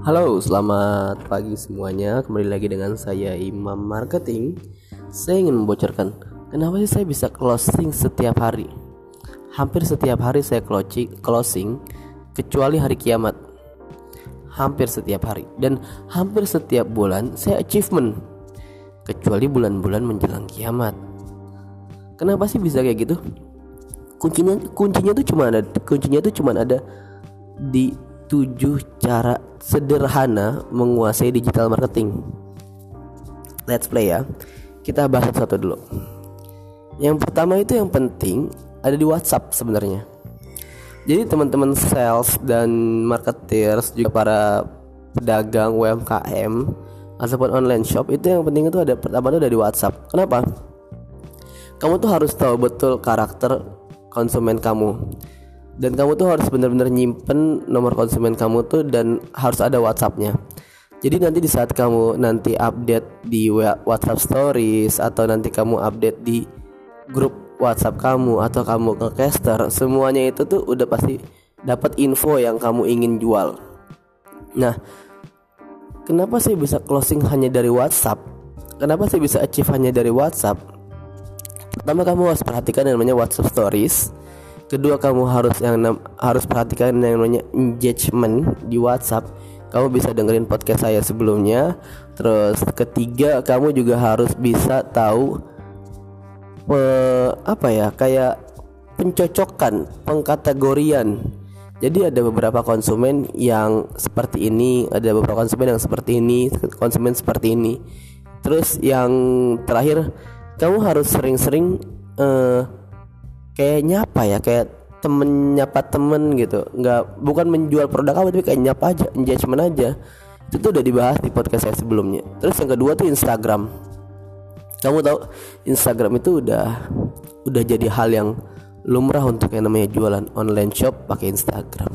Halo, selamat pagi semuanya. Kembali lagi dengan saya Imam Marketing. Saya ingin membocorkan kenapa sih saya bisa closing setiap hari. Hampir setiap hari saya closing kecuali hari kiamat. Hampir setiap hari dan hampir setiap bulan saya achievement kecuali bulan-bulan menjelang kiamat. Kenapa sih bisa kayak gitu? Kuncinya kuncinya tuh cuma ada kuncinya tuh cuma ada di tujuh cara sederhana menguasai digital marketing. Let's play ya. Kita bahas satu dulu. Yang pertama itu yang penting ada di WhatsApp sebenarnya. Jadi teman-teman sales dan marketers juga para pedagang UMKM ataupun online shop itu yang penting itu ada pertama itu ada di WhatsApp. Kenapa? Kamu tuh harus tahu betul karakter konsumen kamu dan kamu tuh harus benar-benar nyimpen nomor konsumen kamu tuh dan harus ada WhatsAppnya. Jadi nanti di saat kamu nanti update di WhatsApp Stories atau nanti kamu update di grup WhatsApp kamu atau kamu ke caster semuanya itu tuh udah pasti dapat info yang kamu ingin jual. Nah kenapa sih bisa closing hanya dari WhatsApp? Kenapa sih bisa achieve hanya dari WhatsApp? Pertama kamu harus perhatikan yang namanya WhatsApp Stories kedua kamu harus yang harus perhatikan yang namanya engagement di WhatsApp. Kamu bisa dengerin podcast saya sebelumnya. Terus ketiga kamu juga harus bisa tahu pe, apa ya kayak pencocokan pengkategorian. Jadi ada beberapa konsumen yang seperti ini ada beberapa konsumen yang seperti ini konsumen seperti ini. Terus yang terakhir kamu harus sering-sering uh, kayak nyapa ya? Kayak temen nyapa temen gitu. Nggak bukan menjual produk apa tapi kayak nyapa aja engagement aja. Itu tuh udah dibahas di podcast saya sebelumnya. Terus yang kedua tuh Instagram. Kamu tahu Instagram itu udah udah jadi hal yang lumrah untuk yang namanya jualan online shop pakai Instagram.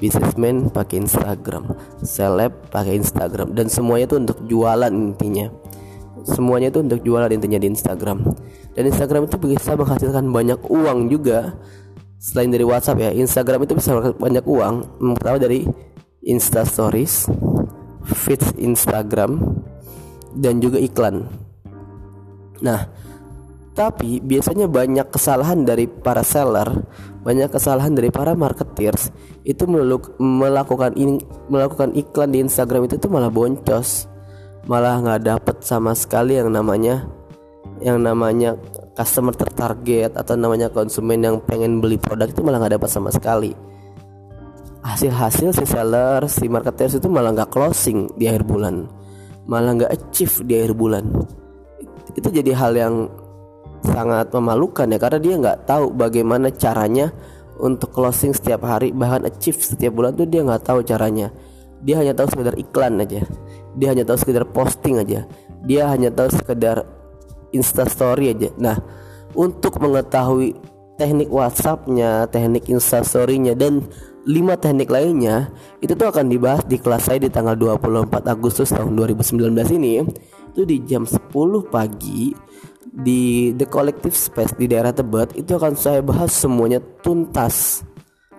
Businessman pakai Instagram. Seleb pakai Instagram. Dan semuanya itu untuk jualan intinya semuanya itu untuk jualan intinya di Instagram. Dan Instagram itu bisa menghasilkan banyak uang juga. Selain dari WhatsApp ya Instagram itu bisa banyak uang. Pertama dari Insta Stories feeds Instagram dan juga iklan. Nah tapi biasanya banyak kesalahan dari para seller banyak kesalahan dari para marketers itu melakukan melakukan iklan di Instagram itu tuh malah boncos malah nggak dapet sama sekali yang namanya yang namanya customer tertarget atau namanya konsumen yang pengen beli produk itu malah nggak dapat sama sekali. Hasil-hasil si seller si marketers itu malah nggak closing di akhir bulan. Malah nggak achieve di akhir bulan. Itu jadi hal yang sangat memalukan ya karena dia nggak tahu bagaimana caranya untuk closing setiap hari. Bahkan achieve setiap bulan tuh dia nggak tahu caranya. Dia hanya tahu sekedar iklan aja dia hanya tahu sekedar posting aja. Dia hanya tahu sekedar insta story aja. Nah untuk mengetahui teknik WhatsAppnya teknik insta storynya dan lima teknik lainnya itu tuh akan dibahas di kelas saya di tanggal 24 Agustus tahun 2019 ini. Itu di jam 10 pagi di The Collective Space di daerah Tebet itu akan saya bahas semuanya tuntas.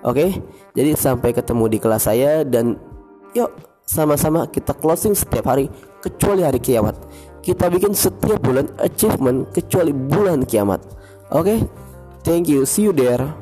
Oke, okay? jadi sampai ketemu di kelas saya dan Yuk sama-sama kita closing setiap hari kecuali hari kiamat. Kita bikin setiap bulan achievement kecuali bulan kiamat. Oke? Okay? Thank you. See you there.